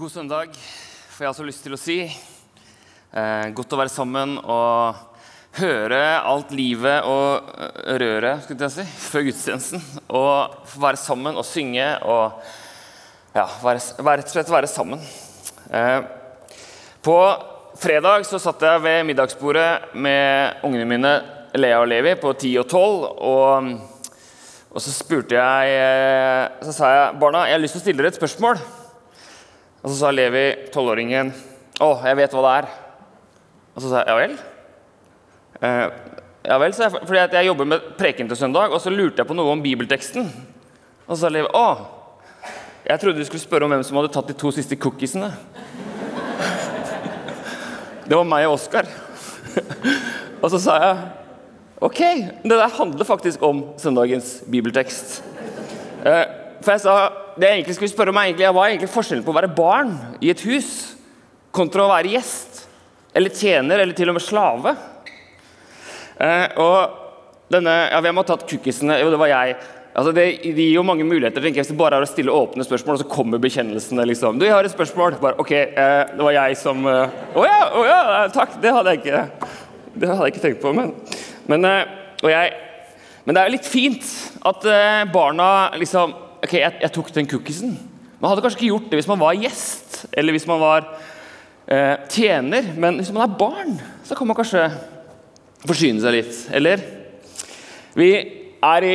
God søndag, får jeg også lyst til å si. Eh, godt å være sammen og høre alt livet og eh, røret skulle jeg si, før gudstjenesten. Og få være sammen og synge og ja, være, rett og slett være sammen. Eh, på fredag så satt jeg ved middagsbordet med ungene mine Lea og Levi på 10 og 12. Og, og så spurte jeg eh, Så sa jeg barna, jeg har lyst til å stille dere et spørsmål. Og så sa Levi, tolvåringen, 'Å, jeg vet hva det er'. Og så sa jeg 'ja vel'? Eh, ja vel, sa jeg, fordi jeg jobber med preken til søndag, og så lurte jeg på noe om bibelteksten. Og så sa Levi 'Å, jeg trodde du skulle spørre om hvem som hadde tatt de to siste cookiesene'. Det var meg og Oskar. og så sa jeg ok, det der handler faktisk om søndagens bibeltekst. Eh, for jeg sa det jeg egentlig skulle spørre om, er egentlig, hva er egentlig forskjellen på å være barn i et hus kontra å være gjest eller tjener eller til og med slave? Eh, og denne, ja, Hvem har tatt cookiesene? Jo, det var jeg. Altså, det, gir jo mange muligheter tenker jeg, hvis det bare er å stille åpne spørsmål, og så kommer bekjennelsene. liksom. Du, jeg har et spørsmål. Bare, ok, eh, Det var jeg som Å eh, ja, oh, ja, takk. Det hadde jeg ikke, det hadde jeg ikke tenkt på. Men, men, eh, jeg, men det er jo litt fint at eh, barna liksom ok, jeg, jeg, tok den cookiesen. Man hadde kanskje ikke gjort det hvis man var gjest eller hvis man var eh, tjener. Men hvis man er barn, så kan man kanskje forsyne seg litt. Eller? Vi er i,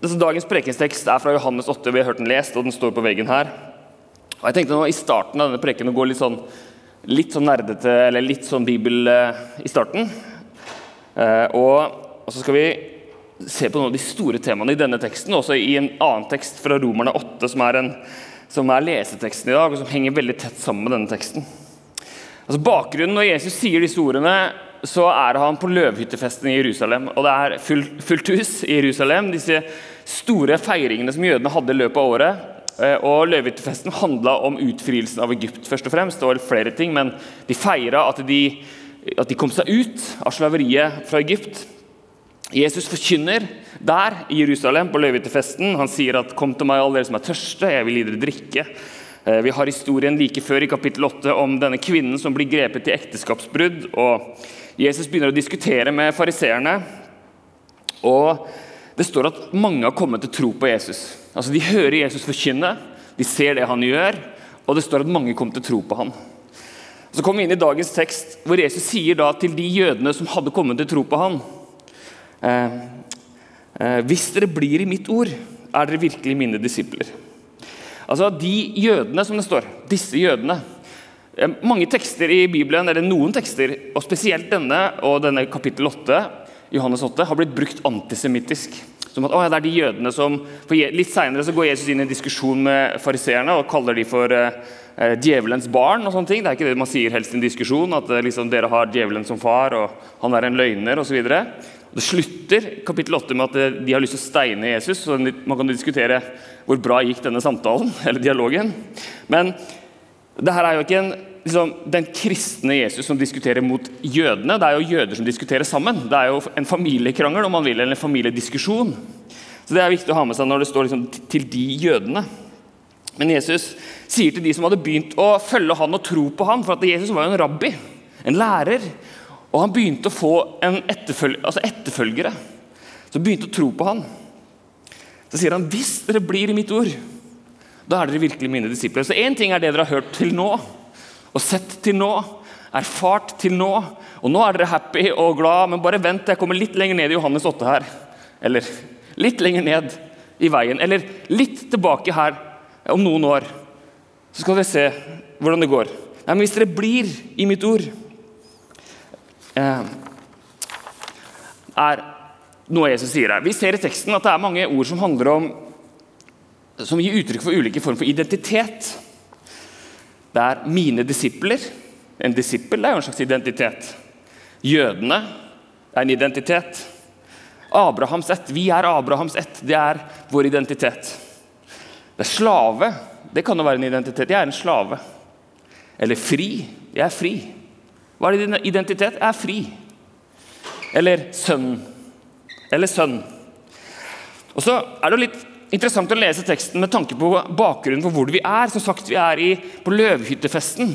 altså Dagens prekenstekst er fra Johannes 8. Vi har hørt den lest, og den står på veggen her. Og jeg tenkte nå I starten av denne preken å gå litt sånn, litt sånn nerdete, eller litt sånn bibel eh, i starten. Eh, og, og så skal vi se på noen av de store temaene i denne teksten, også i en annen tekst fra Romerne 8, som er, en, som er leseteksten i dag, og som henger veldig tett sammen med denne teksten. Altså Bakgrunnen når Jesus sier disse ordene, så er han på løvhyttefesten i Jerusalem. Og det er full, fullt hus i Jerusalem. Disse store feiringene som jødene hadde i løpet av året. Eh, og Løvhyttefesten handla om utfrielsen av Egypt først og fremst. Var flere ting, men de feira at, at de kom seg ut av slaveriet fra Egypt. Jesus forkynner der i Jerusalem på løvehyttefesten. Han sier at 'kom til meg, alle dere som er tørste, jeg vil gi dere drikke'. Eh, vi har historien like før i kapittel 8 om denne kvinnen som blir grepet i ekteskapsbrudd. og Jesus begynner å diskutere med fariseerne. Og det står at mange har kommet til tro på Jesus. Altså De hører Jesus forkynne, de ser det han gjør, og det står at mange kommer til tro på ham. Så kommer vi inn i dagens tekst, hvor Jesus sier da til de jødene som hadde kommet til tro på ham hvis dere blir i mitt ord, er dere virkelig mine disipler. Altså De jødene, som det står, disse jødene eh, Mange tekster i Bibelen, eller noen tekster, og spesielt denne og denne kapittel 8, Johannes 8, har blitt brukt antisemittisk. Som at, å, ja, det er de jødene som, Litt seinere går Jesus inn i en diskusjon med fariseerne og kaller de for eh, djevelens barn. og sånne ting. Det er ikke det man sier helst i en diskusjon, at liksom, dere har djevelen som far, og han er en løgner osv. Det slutter kapittel 8 med at de har lyst til å steine Jesus. så Man kan diskutere hvor bra gikk denne samtalen, eller dialogen. Men det her er jo ikke en, liksom, den kristne Jesus som diskuterer mot jødene. Det er jo jøder som diskuterer sammen. Det er jo en familiekrangel om man vil, eller en familiediskusjon. Så Det er viktig å ha med seg når det står liksom, til de jødene. Men Jesus sier til de som hadde begynt å følge han og tro på han, for at Jesus var jo en rabbi, en lærer, og han begynte å få etterføl altså etterfølgere som begynte å tro på han. Så sier han hvis dere blir i mitt ord, da er dere virkelig mine disipler. Så Én ting er det dere har hørt til nå, og sett til nå, erfart til nå. Og nå er dere happy og glad, men bare vent, jeg kommer litt lenger ned i Johannes 8 her. Eller litt lenger ned i veien. Eller litt tilbake her om noen år. Så skal dere se hvordan det går. Nei, men Hvis dere blir i mitt ord, er noe Jesus sier her. Vi ser i teksten at det er mange ord som handler om som gir uttrykk for ulike former for identitet. Det er 'mine disipler'. En disippel er jo en slags identitet. Jødene er en identitet. Abrahams ett. Vi er Abrahams ett. Det er vår identitet. Det er slave. Det kan jo være en identitet. Jeg er en slave. Eller fri. Jeg er fri. Hva er din identitet? Jeg er fri. Eller sønn. Eller sønn. Og så er det litt interessant å lese teksten med tanke på bakgrunnen for hvor vi er. Som sagt, Vi er i, på løvhyttefesten,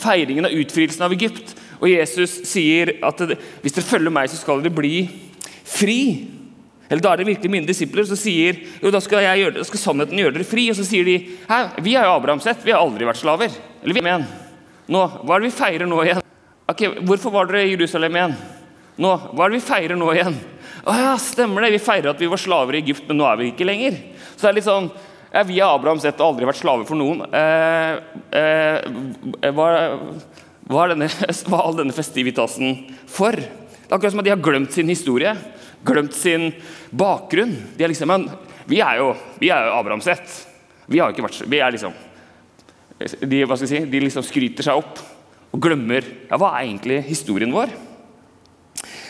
feiringen av utfrielsen av Egypt. Og Jesus sier at hvis dere følger meg, så skal dere bli fri. Eller da er det virkelig mine disipler Så sier jo, da skal, gjøre, da skal, sannheten gjøre dere fri. Og så sier de Hæ, vi er jo Abrahams ett, vi har aldri vært slaver. Eller vi er med Nå, Hva er det vi feirer nå igjen? Ok, Hvorfor var dere i Jerusalem igjen? Nå, Hva er det vi feirer nå igjen? Å ja, stemmer det, vi feirer at vi var slaver i Egypt, men nå er vi ikke lenger. Så det er litt sånn ja, Vi er Abrahams ett og aldri vært slaver for noen. Eh, eh, hva, hva, er denne, hva er all denne festivitasen for? Det er akkurat som at de har glemt sin historie glemt sin bakgrunn. De er liksom, men vi er jo, vi er jo Abrahams ett. Vi har ikke vært vi er liksom, de, hva skal jeg si, de liksom skryter seg opp og glemmer ja, hva er egentlig historien vår.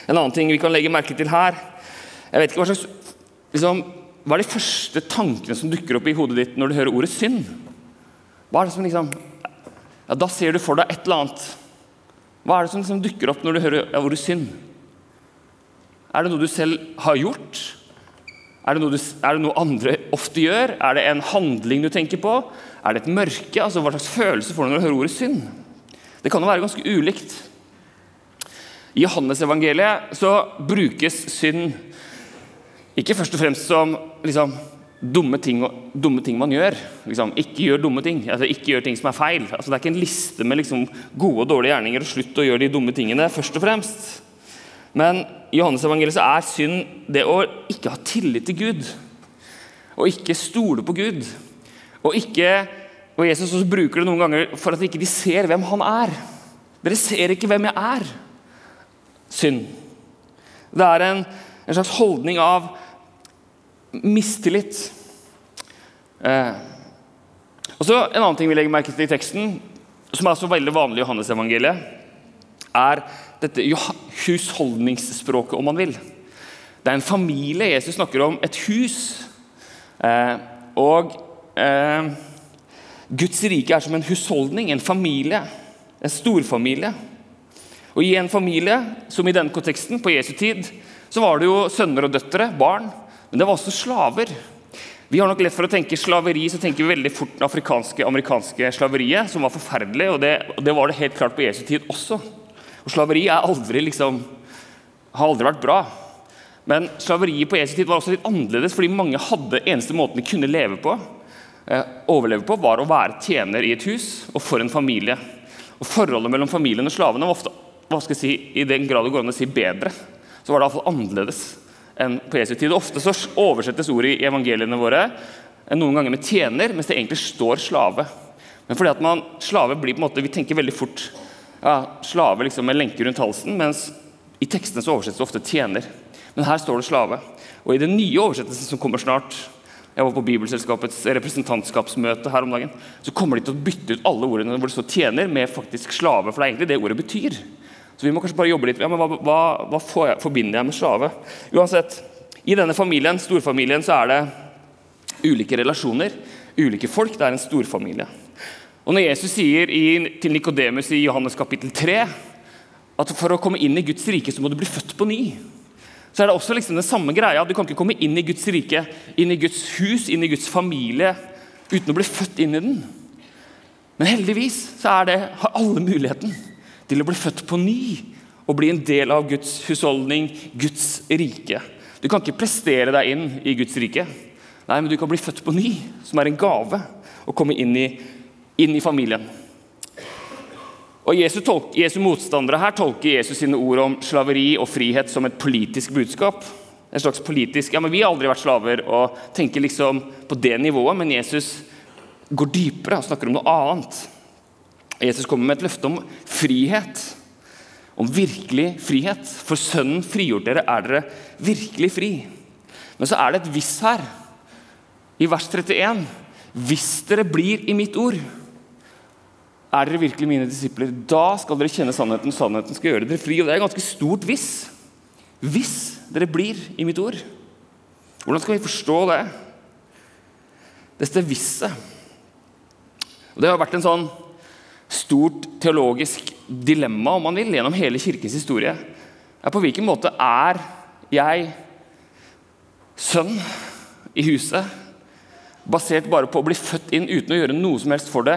En annen ting vi kan legge merke til her jeg vet ikke hva slags, liksom, hva er de første tankene som dukker opp i hodet ditt når du hører ordet synd? Hva er det som liksom, ja, Da ser du for deg et eller annet. Hva er det som liksom dukker opp når du hører ordet synd? Er det noe du selv har gjort? Er det, noe du, er det noe andre ofte gjør? Er det en handling du tenker på? Er det et mørke? Altså, hva slags følelse får du når du hører ordet synd? Det kan jo være ganske ulikt. I Johannesevangeliet så brukes synd ikke først og fremst som liksom, dumme, ting, dumme, ting, man gjør. Liksom, ikke gjør dumme ting. Altså, ikke gjør ting som er feil. Altså, det er ikke en liste med liksom, gode og dårlige gjerninger og slutt å gjøre de dumme tingene. først og fremst. Men i Johannes evangeliet så er synd det å ikke ha tillit til Gud. Og ikke stole på Gud. Og, ikke, og Jesus også bruker det noen ganger for at ikke de ser hvem han er. Dere ser ikke hvem jeg er. Synd. Det er en, en slags holdning av mistillit. Eh. Og så En annen ting vi legger merke til i teksten, som er så veldig vanlig i Johannes-evangeliet, er dette husholdningsspråket, om man vil. Det er en familie. Jesus snakker om et hus. Eh, og eh, Guds rike er som en husholdning, en familie. En storfamilie. Og I en familie, som i denne konteksten, på Jesu tid, så var det jo sønner og døtre, barn. Men det var også slaver. Vi har nok lett for å tenke slaveri, så tenker vi veldig fort det afrikanske amerikanske slaveriet, som var forferdelig. og det, og det var det helt klart på Jesu tid også. Og Slaveri aldri, liksom, har aldri vært bra. Men slaveriet på Jesu tid var også litt annerledes, fordi mange hadde eneste måten de kunne leve på, overleve på, var å være tjener i et hus og for en familie. Og Forholdet mellom familien og slavene var ofte hva skal jeg si, i den grad det går an å si bedre. Så var det iallfall annerledes enn på Jesu tid. Ofte så oversettes ordet i evangeliene våre noen ganger med 'tjener', mens det egentlig står 'slave'. Men fordi at man, slave blir på en måte, Vi tenker veldig fort ja, slave liksom, med lenke rundt halsen, mens i tekstene så oversettes det ofte 'tjener'. Men her står det 'slave'. Og i den nye oversettelsen som kommer snart, jeg var på Bibelselskapets representantskapsmøte her om dagen, så kommer de til å bytte ut alle ordene hvor det står 'tjener' med faktisk 'slave'. For det er egentlig det ordet betyr. Så vi må kanskje bare jobbe litt ja, men Hva, hva, hva jeg, forbinder jeg med slave? Uansett, I denne familien, storfamilien så er det ulike relasjoner, ulike folk. Det er en storfamilie. Og Når Jesus sier i, til Nikodemus i Johannes kapittel 3 at for å komme inn i Guds rike så må du bli født på ny, så er det også liksom den samme greia. Du kan ikke komme inn i Guds rike, inn i Guds hus, inn i Guds familie uten å bli født inn i den. Men heldigvis så det, har alle muligheten til å bli født på ny og bli en del av Guds husholdning, Guds rike. Du kan ikke prestere deg inn i Guds rike, Nei, men du kan bli født på ny, som er en gave. og komme inn i inn i familien. Og Jesu, tolk, Jesu, motstandere her tolker Jesus sine ord om slaveri og frihet som et politisk budskap. En slags politisk, ja, men Vi har aldri vært slaver og tenker liksom på det nivået, men Jesus går dypere og snakker om noe annet. Jesus kommer med et løfte om frihet. Om virkelig frihet. For Sønnen frigjort dere, er dere virkelig fri. Men så er det et hvis her, i vers 31. Hvis dere blir i mitt ord er dere virkelig mine disipler? Da skal dere kjenne sannheten. Sannheten skal gjøre dere fri. Og det er et ganske stort hvis. Hvis dere blir i mitt ord. Hvordan skal vi forstå det? Dette visset. Og Det har vært en sånn stort teologisk dilemma om man vil, gjennom hele kirkens historie. Er på hvilken måte er jeg sønn i huset? basert bare på å bli født inn uten å gjøre noe som helst for det.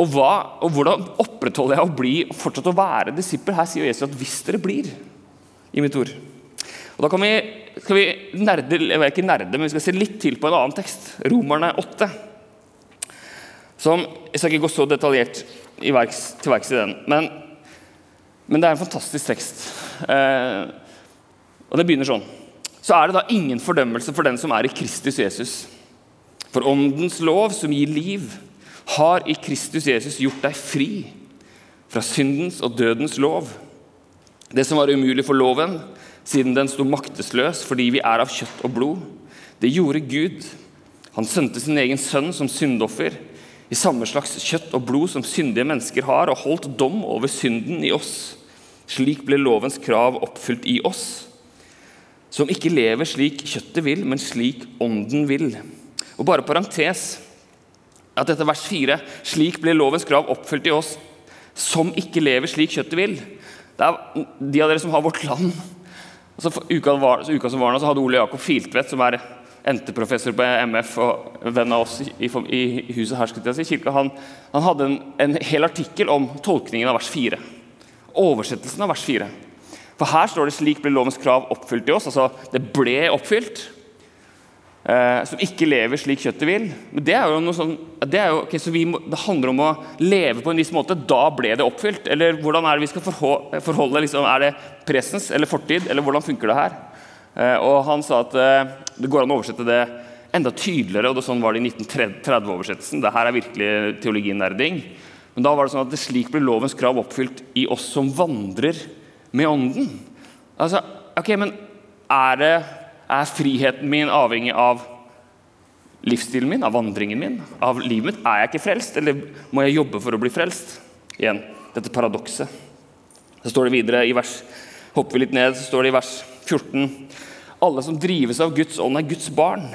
Og, hva, og hvordan opprettholder jeg å bli og fortsatt å være disippel? Her sier Jesus at hvis dere blir i mitt ord. Og Da vi, skal vi nerde, ikke nerde, men vi skal se litt til på en annen tekst. Romerne 8. Som, jeg skal ikke gå så detaljert til verks i den, men, men, det er en fantastisk tekst. Eh, og Det begynner sånn. Så er det da ingen fordømmelse for den som er i Kristus Jesus. For åndens lov, som gir liv, har i Kristus Jesus gjort deg fri fra syndens og dødens lov. Det som var umulig for loven, siden den sto maktesløs fordi vi er av kjøtt og blod, det gjorde Gud. Han sendte sin egen sønn som syndoffer i samme slags kjøtt og blod som syndige mennesker har, og holdt dom over synden i oss. Slik ble lovens krav oppfylt i oss, som ikke lever slik kjøttet vil, men slik ånden vil. Og bare parentes at dette vers 4 Slik blir lovens krav oppfylt i oss som ikke lever slik kjøttet vil. Det er De av dere som har Vårt Land altså uka, var, uka som var nå, så hadde Ole Jakob Filtvedt, som er NT-professor på MF og venn av oss i, i huset her, skulle jeg si, kirka, han, han hadde en, en, hel artikkel om tolkningen av vers 4. Oversettelsen av vers 4. For her står det 'slik ble lovens krav oppfylt i oss'. Altså, det ble oppfylt eh, som ikke lever slik kjøttet vil. Men det er jo noe sånn, det, jo, okay, så må, det handler om å leve på en viss måte. Da ble det oppfylt. Eller hvordan er det vi skal forholde, forholde liksom, Er det presens eller fortid, eller hvordan funker det her? Eh, og Han sa at eh, det går an å oversette det enda tydeligere, og det sånn var det i 1930-oversettelsen. Det her er virkelig teologinerding. Men da var det sånn at det slik ble lovens krav oppfylt i oss som vandrer med Ånden. Altså, ok, men er det er friheten min avhengig av livsstilen min, av vandringen min, av livet mitt? Er jeg ikke frelst, eller må jeg jobbe for å bli frelst? Igjen, dette paradokset. Så står det videre i vers Hopper vi litt ned, så står det i vers 14 Alle som drives av Guds ånd, er Guds barn.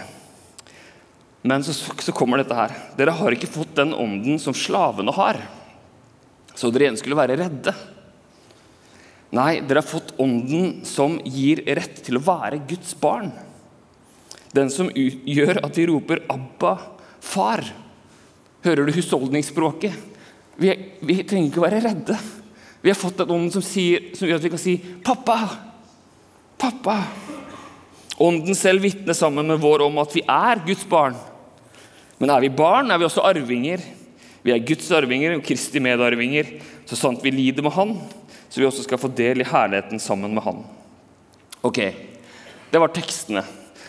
Men så, så kommer dette her. Dere har ikke fått den ånden som slavene har, så dere igjen skulle være redde. Nei, dere har fått ånden som gir rett til å være Guds barn. Den som gjør at vi roper 'Abba, far'. Hører du husholdningsspråket? Vi, vi, trenger ikke å være redde. Vi har fått den ånd som, sier, som gjør at vi kan si 'Pappa, pappa'. Ånden selv vitner sammen med vår om at vi er Guds barn. Men er vi barn, er vi også arvinger. Vi er Guds arvinger og Kristi medarvinger, så sant vi lider med Han så vi også skal få del i herligheten sammen med Han. Ok, Det var tekstene.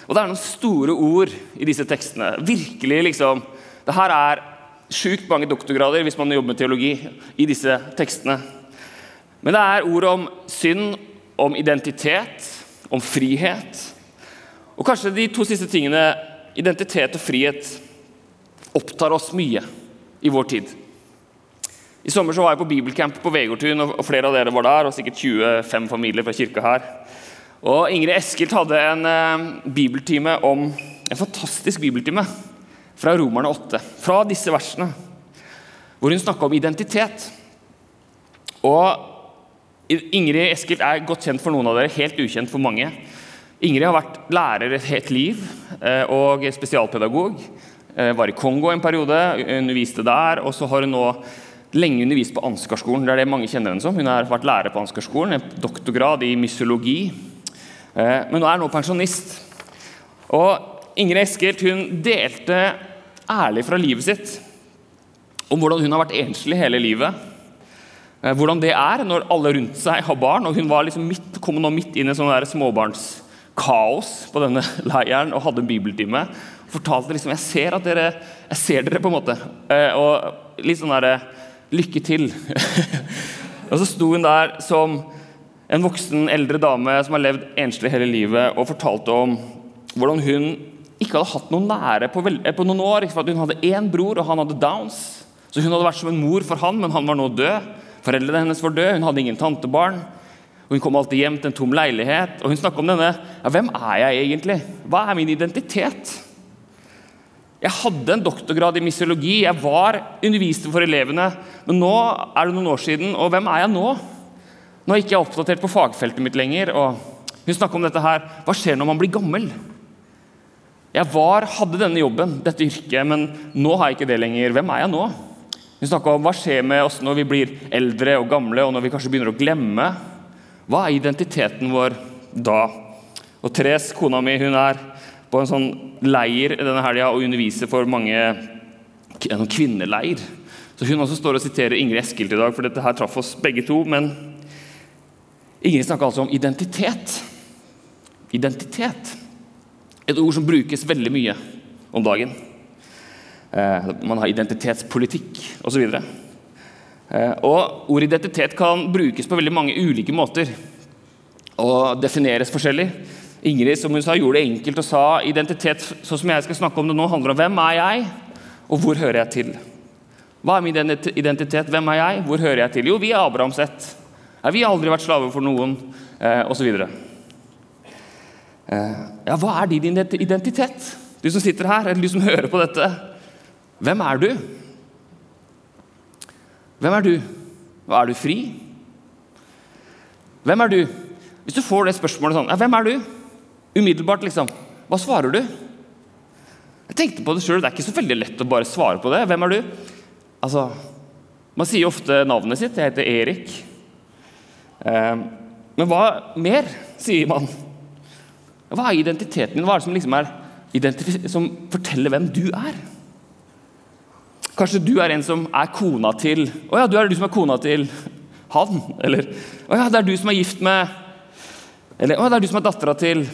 Og det er noen store ord i disse tekstene. Virkelig, liksom. Det her er sjukt mange doktorgrader hvis man jobber med teologi i disse tekstene. Men det er ord om synd, om identitet, om frihet. Og kanskje de to siste tingene, identitet og frihet, opptar oss mye i vår tid. I sommer så var jeg på bibelcamp på Vegårtun, og flere av dere var der. og sikkert 25 familier fra kirka her. Og Ingrid Eskild hadde en eh, bibeltime om en fantastisk bibeltime fra Romerne 8, fra disse versene, hvor hun snakka om identitet. Og Ingrid Eskild er godt kjent for noen av dere, helt ukjent for mange. Ingrid har vært lærer et helt liv eh, og spesialpedagog. Eh, var i Kongo en periode, underviste der. Og så har hun nå lenge undervist på Ansgarskolen. Det er det mange kjenner henne som. Hun har vært lærer på Ansgarskolen, en doktorgrad i mysiologi. Eh, men nå er hun pensjonist. Og Ingrid Eskelt hun delte ærlig fra livet sitt om hvordan hun har vært enslig hele livet. Eh, hvordan det er når alle rundt seg har barn. og Hun liksom midt, kom nå midt inn i sånn småbarnskaos på denne leiren og hadde en bibeltime. og Fortalte liksom jeg ser, at dere, jeg ser dere, på en måte. Eh, og litt sånn der, Lykke til! og så sto hun der som en voksen, eldre dame som har levd enslig hele livet, og fortalte om hvordan hun ikke hadde hatt noen nære på, på noen år. For hun hadde én bror, og han hadde downs. Så hun hadde vært som en mor for han, men han var nå død. Foreldrene hennes var døde, hun hadde ingen tantebarn. Hun kom alltid hjem til en tom leilighet. Og hun snakka om denne ja, Hvem er jeg egentlig? Hva er min identitet? Jeg hadde en doktorgrad i misiologi, jeg var underviste for elevene. Men nå er det noen år siden, og hvem er jeg nå? Nå er jeg ikke oppdatert på fagfeltet mitt lenger. og Hun snakker om dette her. Hva skjer når man blir gammel? Jeg var, hadde denne jobben, dette yrket, men nå har jeg ikke det lenger. Hvem er jeg nå? Hun snakka om hva skjer med oss når vi blir eldre og gamle, og når vi kanskje begynner å glemme. Hva er identiteten vår da? Og Therese, kona mi, hun er på en sånn leir denne helga og underviser for mange en kvinneleir. Så Hun også står og siterer Ingrid Eskild i dag, for dette her traff oss begge to. Men Ingrid snakker altså om identitet. Identitet. Et ord som brukes veldig mye om dagen. Eh, man har identitetspolitikk osv. Eh, og Ordet identitet kan brukes på veldig mange ulike måter og defineres forskjellig. Ingrid som hun sa, gjorde det enkelt og sa identitet sånn som jeg skal snakke om det nå, handler om hvem er jeg, og hvor hører jeg til? Hva er min identitet? Hvem er jeg? Hvor hører jeg til? Jo, vi er Abrahams ett. Vi har aldri vært slaver for noen, eh, osv. Eh, ja, hva er din identitet? Du som sitter her, eller du som hører på dette. Hvem er du? Hvem er du? Og er du fri? Hvem er du? Hvis du får det spørsmålet sånn ja, Hvem er du? Umiddelbart, liksom. Hva svarer du? Jeg tenkte på det sjøl. Det er ikke så veldig lett å bare svare på det. Hvem er du? Altså, Man sier ofte navnet sitt. Jeg heter Erik. Eh, men hva mer sier man? Hva er identiteten din? Hva er det som, liksom er som forteller hvem du er? Kanskje du er en som er kona til Å ja, du er du som er kona til han. Eller å ja, det er du som er gift med Eller å, det er du som er dattera til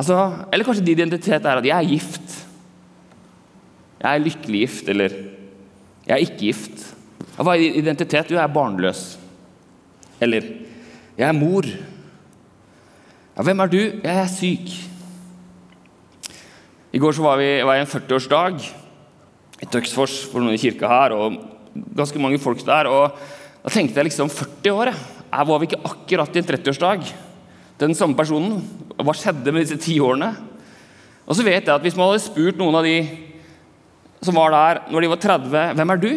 altså, Eller kanskje din identitet er at jeg er gift. Jeg er lykkelig gift, eller jeg er ikke gift. Hva er identitet? Jo, jeg er barnløs. Eller jeg er mor. Ja, hvem er du? Jeg er syk. I går var, vi, var jeg en 40-årsdag i Tøksfors for noen i kirka her, og ganske mange folk der. og Da tenkte jeg liksom 40 år. Jeg var vi ikke akkurat i en 30-årsdag? Den samme personen. Hva skjedde med disse ti årene? Og så vet jeg at Hvis man hadde spurt noen av de som var der når de var 30, hvem er du?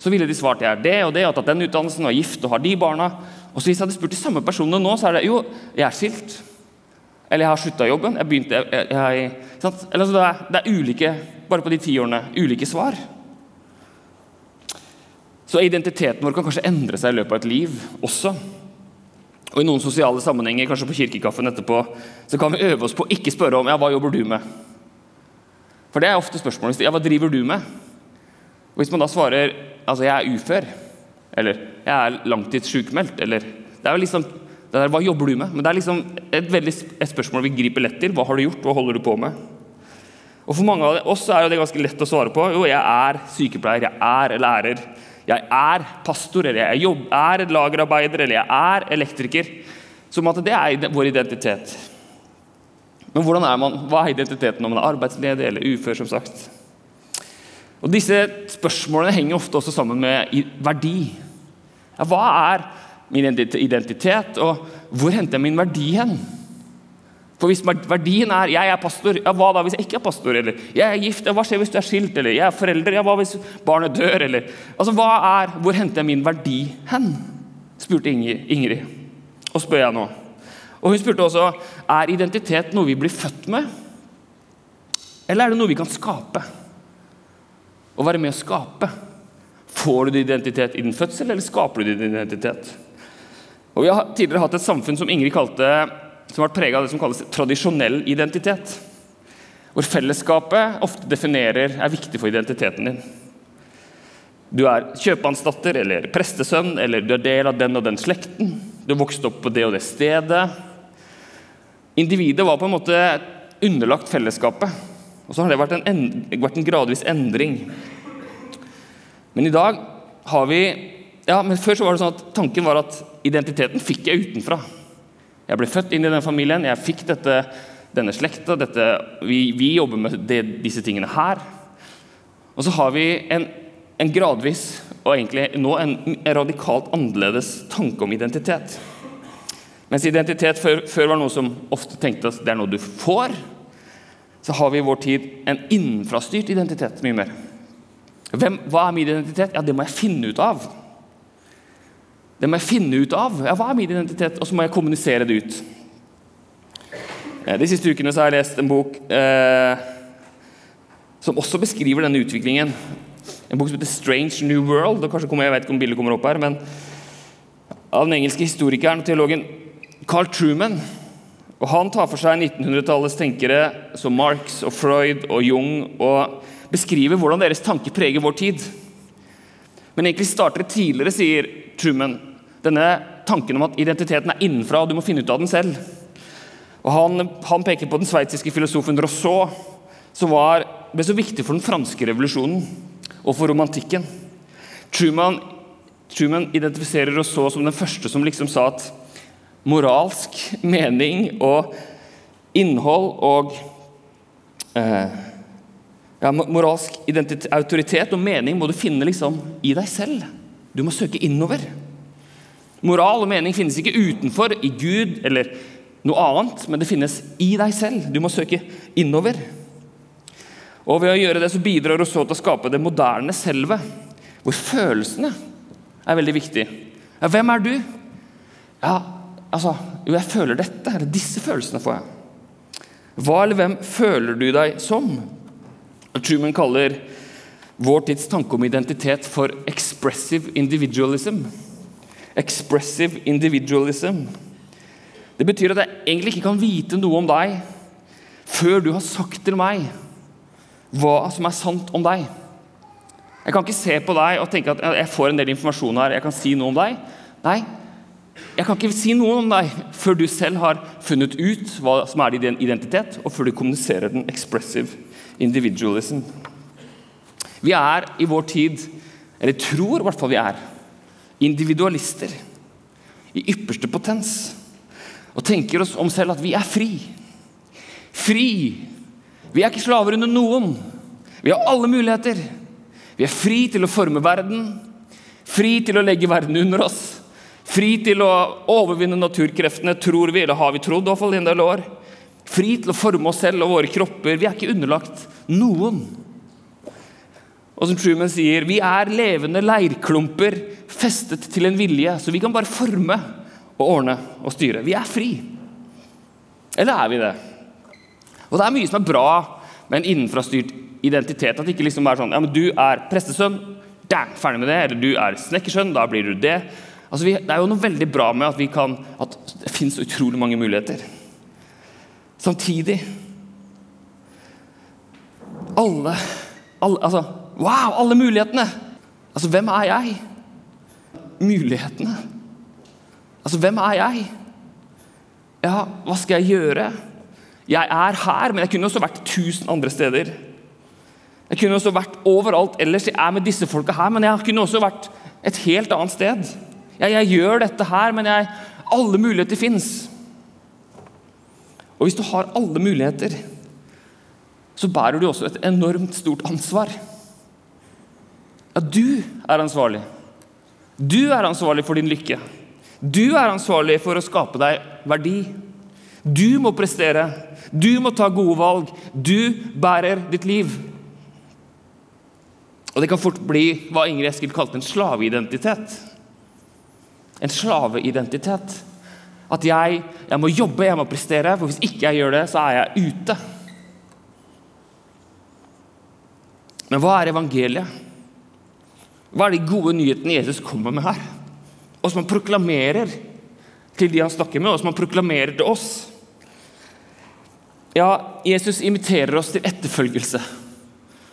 Så ville de svart jeg er det og det, og tatt den utdannelsen er gift og har de barna. Og så Hvis jeg hadde spurt de samme personene nå, så er det jo, jeg er skilt. Eller jeg har slutta jobben. jeg begynte, jeg, jeg, Eller, altså, det, er, det er ulike bare på de ti årene, ulike svar. Så identiteten vår kan kanskje endre seg i løpet av et liv også. Og I noen sosiale sammenhenger, kanskje på kirkekaffen etterpå, så kan vi øve oss på å ikke spørre om ja, hva jobber du med. For det er ofte spørsmålet. Ja, hva driver du med? Og Hvis man da svarer altså jeg er ufør, eller jeg er langtidssykmeldt, eller det er jo liksom, det der, Hva jobber du med? Men det er liksom et, veldig, et spørsmål vi griper lett til. Hva har du gjort? Hva holder du på med? Og For mange av oss er det ganske lett å svare på. Jo, jeg er sykepleier, jeg er lærer, jeg er pastor, eller jeg er lagerarbeider, eller jeg er elektriker. Som at det er vår identitet. Men hvordan er man, hva er identiteten når man er arbeidsledig eller ufør? som sagt? Og Disse spørsmålene henger ofte også sammen med verdi. Ja, hva er min identitet, og hvor henter jeg min verdi hen? For hvis verdien er 'jeg er pastor', ja, hva da hvis jeg ikke er pastor? Eller 'jeg er gift', ja, hva skjer hvis du er skilt? Eller 'jeg er forelder', ja, hva hvis barnet dør? Eller, altså, hva er, Hvor henter jeg min verdi hen? spurte Ingrid. Og spør jeg nå. Og Hun spurte også er identitet noe vi blir født med, eller er det noe vi kan skape? Å være med å skape. Får du din identitet i din fødsel, eller skaper du din identitet? Og Vi har tidligere hatt et samfunn som Ingrid kalte som har vært prega av det som kalles tradisjonell identitet. Hvor fellesskapet ofte definerer er viktig for identiteten din. Du er kjøpmannsdatter eller prestesønn, eller du er del av den og den slekten. Du har vokst opp på det og det stedet. Individet var på en måte underlagt fellesskapet. Og så har det vært en, vært en gradvis endring. Men i dag har vi ja, men Før så var det sånn at tanken var at identiteten fikk jeg utenfra. Jeg ble født inn i den familien, jeg fikk dette, denne slekta. Dette, vi, vi, jobber med det, disse tingene her. Og så har vi en, en gradvis og egentlig nå en, radikalt annerledes tanke om identitet. Mens identitet før, før, var noe som ofte tenkte at det er noe du får, så har vi i vår tid en innenfrastyrt identitet mye mer. Hvem, hva er min identitet? Ja, det må jeg finne ut av. Det må jeg finne ut av. Ja, hva er min identitet? Og så må jeg kommunisere det ut. Eh, De siste ukene så har jeg lest en bok eh, som også beskriver denne utviklingen. En bok som heter 'Strange New World'. og kanskje kommer, jeg vet ikke om bildet kommer opp her, men Av den engelske historikeren og teologen Carl Truman. Og Han tar for seg 1900-tallets tenkere som Marx og Freud og Jung og beskriver hvordan deres tanker preger vår tid. Men egentlig starter det tidligere, sier Truman. Denne tanken om at identiteten er innenfra, og du må finne ut av den selv. Og Han, han peker på den sveitsiske filosofen Rousseau, som var, ble så viktig for den franske revolusjonen og for romantikken. Truman, Truman identifiserer Rousseau som den første som liksom sa at moralsk mening og innhold og eh, ja, Moralsk autoritet og mening må du finne liksom i deg selv. Du må søke innover. Moral og mening finnes ikke utenfor, i Gud eller noe annet, men det finnes i deg selv. Du må søke innover. Og Ved å gjøre det så bidrar også til å skape det moderne selvet, hvor følelsene er veldig viktige. Ja, hvem er du? Ja, altså, jo, jeg føler dette. Eller disse følelsene får jeg. Hva eller hvem føler du deg som? Truman kaller vår tids tanke om identitet for 'expressive individualism'. Expressive individualism. Det betyr at jeg egentlig ikke kan vite noe om deg før du har sagt til meg hva som er sant om deg. Jeg kan ikke se på deg og tenke at jeg får en del informasjon her, jeg kan si noe om deg. Nei, jeg kan ikke si noe om deg før du selv har funnet ut hva som er din identitet, og før du kommuniserer den expressive individualism. Vi er i vår tid, eller tror i hvert fall vi er, individualister i ypperste potens. Og tenker oss om selv at vi er fri. Fri! Vi er ikke slaver under noen. Vi har alle muligheter. Vi er fri til å forme verden, fri til å legge verden under oss, fri til å overvinne naturkreftene, tror vi, eller har vi trodd, i hvert fall i en del år. Fri til å forme oss selv og våre kropper. Vi er ikke underlagt noen. Og som Truman sier, vi er levende leirklumper festet til en vilje, så vi kan bare forme og ordne og styre. Vi er fri. Eller er vi det? Og det er mye som er bra med en innenfrastyrt identitet. At det ikke liksom er sånn ja, men du er prestesønn, dang, ferdig med det. Eller du er snekkersønn, da blir du det. Altså, vi, det er jo noe veldig bra med at, vi kan, at det finnes utrolig mange muligheter. Samtidig Alle, alle Altså, wow, alle mulighetene! Altså, hvem er jeg? Mulighetene. Altså, hvem er jeg? Ja, hva skal jeg gjøre? Jeg er her, men jeg kunne også vært tusen andre steder. Jeg kunne også vært overalt ellers. Jeg er med disse folka her, men jeg kunne også vært et helt annet sted. Jeg, jeg gjør dette her, men jeg, alle muligheter fins. Og hvis du har alle muligheter, så bærer du også et enormt stort ansvar. Ja, du er ansvarlig. Du er ansvarlig for din lykke. Du er ansvarlig for å skape deg verdi. Du må prestere. Du må ta gode valg. Du bærer ditt liv. Og det kan fort bli hva Ingrid Eskil kalte en slaveidentitet. En slaveidentitet. At jeg, jeg må jobbe, jeg må prestere, for hvis ikke jeg gjør det, så er jeg ute. Men hva er evangeliet? Hva er de gode nyhetene Jesus kommer med her? Og som han proklamerer til de han snakker med, og som han proklamerer til oss? Ja, Jesus inviterer oss til etterfølgelse.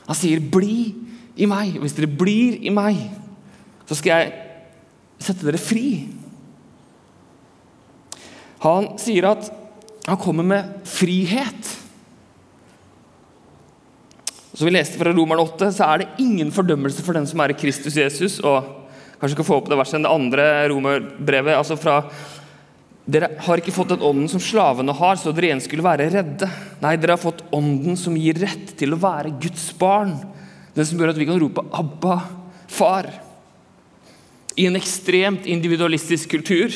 Han sier, 'Bli i meg.' Og hvis dere blir i meg, så skal jeg sette dere fri. Han sier at han kommer med frihet. Som vi leste fra Romerne 8, så er det ingen fordømmelse for den som er i Kristus Jesus. og Kanskje kan få opp det verset enn det andre romerbrevet. altså fra dere har ikke fått den ånden som slavene har, så dere igjen skulle være redde. Nei, dere har fått ånden som gir rett til å være Guds barn. Den som gjør at vi kan rope 'Abba, far'. I en ekstremt individualistisk kultur,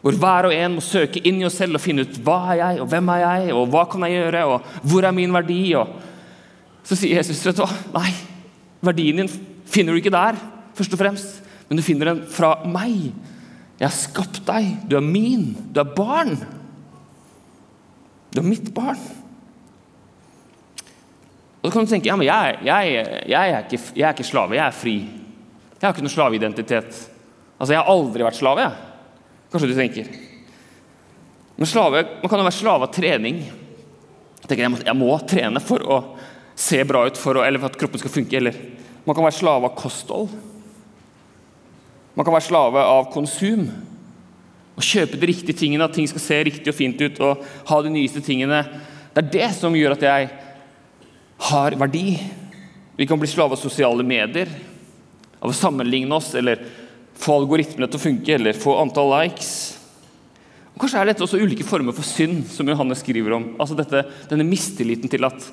hvor hver og en må søke inn i oss selv og finne ut 'hva er jeg', og 'hvem er jeg', og 'hva kan jeg gjøre', og 'hvor er min verdi', og så sier Jesus vet du hva? Nei, verdien din finner du ikke der, først og fremst, men du finner den fra meg. Jeg har skapt deg. Du er min. Du er barn. Du er mitt barn. Og så kan du tenke ja, men jeg, jeg, jeg, er ikke, jeg, er ikke, slave, jeg er fri. Jeg har ikke noen slaveidentitet. Altså, Jeg har aldri vært slave. jeg. Kanskje du tenker. Men slave, Man kan jo være slave av trening. Jeg tenker, jeg må, må trene for å se bra ut, for eller for at kroppen skal funke. Eller man kan være slave av kosthold. Man kan være slave av konsum. Å kjøpe de riktige tingene, at ting skal se riktig og fint ut. og ha de nyeste tingene. Det er det som gjør at jeg har verdi. Vi kan bli slave av sosiale medier, av å sammenligne oss eller få algoritmene til å funke eller få antall likes. Og kanskje er dette også ulike former for synd, som Johannes skriver om. Altså dette, denne mistilliten til at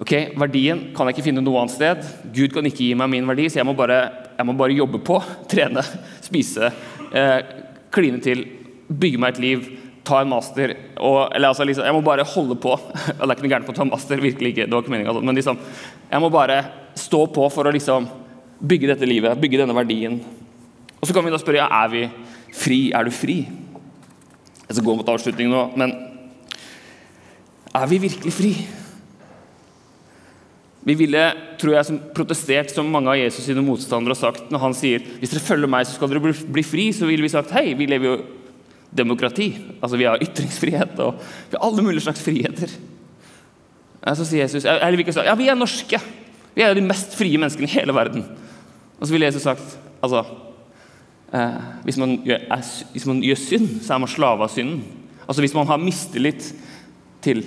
ok, verdien kan jeg ikke finne noe annet sted. Gud kan ikke gi meg min verdi, så jeg må bare, jeg må bare jobbe på. Trene, spise, eh, kline til, bygge meg et liv ta en master og, eller altså liksom, Jeg må bare holde på. Det er ikke noe gærent på å ta master, virkelig ikke. det var ikke meninga. Men liksom, jeg må bare stå på for å liksom bygge dette livet, bygge denne verdien. Og så kan vi da spørre ja, er vi fri. Er du fri? Jeg skal gå mot avslutning nå, men er vi virkelig fri? Vi ville, tror jeg, protestert som mange av Jesus sine motstandere har sagt når han sier hvis dere følger meg, så skal dere bli, fri, så ville vi sagt hei, vi lever jo demokrati. Altså Vi har ytringsfrihet og vi har alle mulige slags friheter. Så sier Jesus eller vi, ja, vi er norske. Vi er de mest frie menneskene i hele verden. Og så ville Jesus sagt altså, eh, hvis, man gjør, er, hvis, man gjør, synd, så er man slave av synden. Altså Hvis man har mistillit til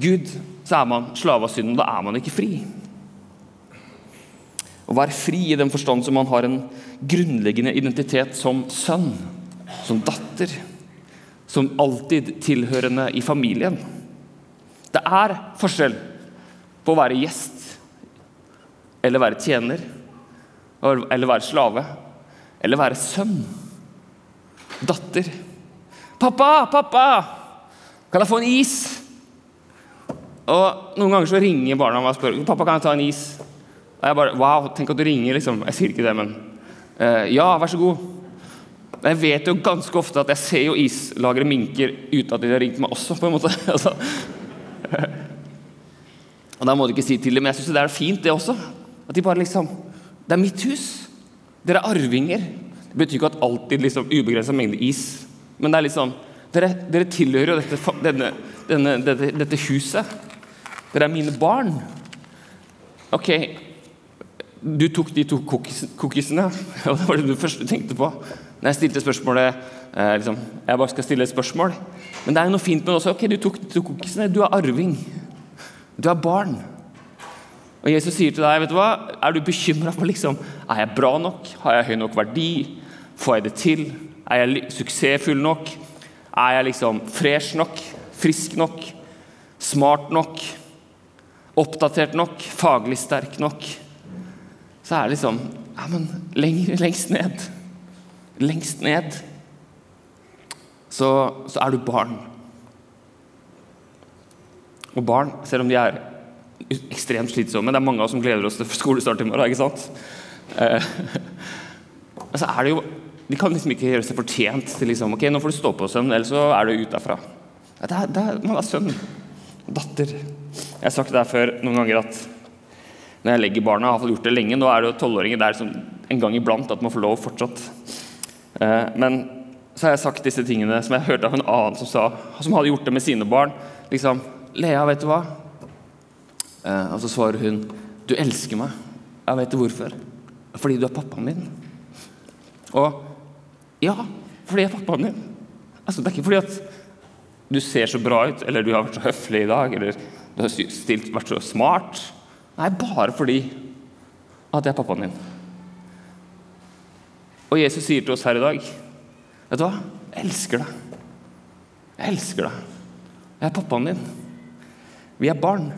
Gud, så er man slave av synden. Da er man ikke fri. Å være fri i den forstand som man har en grunnleggende identitet som sønn som datter, som alltid tilhørende i familien. Det er forskjell på å være gjest eller være tjener, eller være slave, eller være sønn. Datter. 'Pappa, pappa! Kan jeg få en is?' Og Noen ganger så ringer barna meg og spør 'Pappa, kan jeg ta en is?' Og jeg bare 'Wow, tenk at du ringer', liksom. Jeg sier ikke det, men uh, 'Ja, vær så god'. Jeg vet jo ganske ofte at jeg ser jo islagre minker uten at de har ringt meg også. på en måte. Altså. Og Da må du ikke si til dem, men jeg syns det er fint, det også. At de bare liksom Det er mitt hus. Dere er arvinger. Det betyr ikke at alltid liksom ubegrensa mengde is. Men det er liksom Dere, dere tilhører jo dette, denne, denne, dette, dette huset. Dere er mine barn. Ok, du tok de to cookiesene, og det var det du første tenkte på når jeg stilte spørsmålet eh, liksom, Jeg bare skal stille et spørsmål. Men det er jo noe fint med det også. Ok, du tok de to cookiesene. Du er arving. Du er barn. Og Jesus sier til deg, vet du hva, er du bekymra for liksom, er jeg bra nok? Har jeg høy nok verdi? Får jeg det til? Er jeg suksessfull nok? Er jeg liksom fresh nok? Frisk nok? Smart nok? Oppdatert nok? Faglig sterk nok? Så er det liksom ja, men lenger, lengst ned lengst ned, så, så er du barn. Og barn, selv om de er ekstremt slitsomme Det er mange av oss som gleder oss til skolestart i morgen. ikke sant? Eh, så er det jo, De kan liksom ikke gjøre seg fortjent til liksom, ok, nå får du stå på, sønn, ellers så er du ute derfra. Det er, det er, man er sønn datter. Jeg har sagt det her før noen ganger at når jeg legger barna, jeg har gjort det lenge, nå er det jo tolvåringer der som en gang iblant at man får lov fortsatt Eh, men så har jeg sagt disse tingene som jeg hørte av en annen som sa, som hadde gjort det med sine barn. Liksom 'Lea, vet du hva?' Eh, og så svarer hun 'Du elsker meg.' Jeg vet hvorfor. Fordi du er pappaen min. Og ja, fordi jeg er pappaen din. Altså, det er ikke fordi at du ser så bra ut, eller du har vært så høflig i dag, eller du har stilt, vært så smart. Nei, bare fordi at jeg er pappaen din. Og Jesus sier til oss her i dag Vet du hva? Jeg elsker deg. Jeg elsker deg. Jeg er pappaen din. Vi er barn.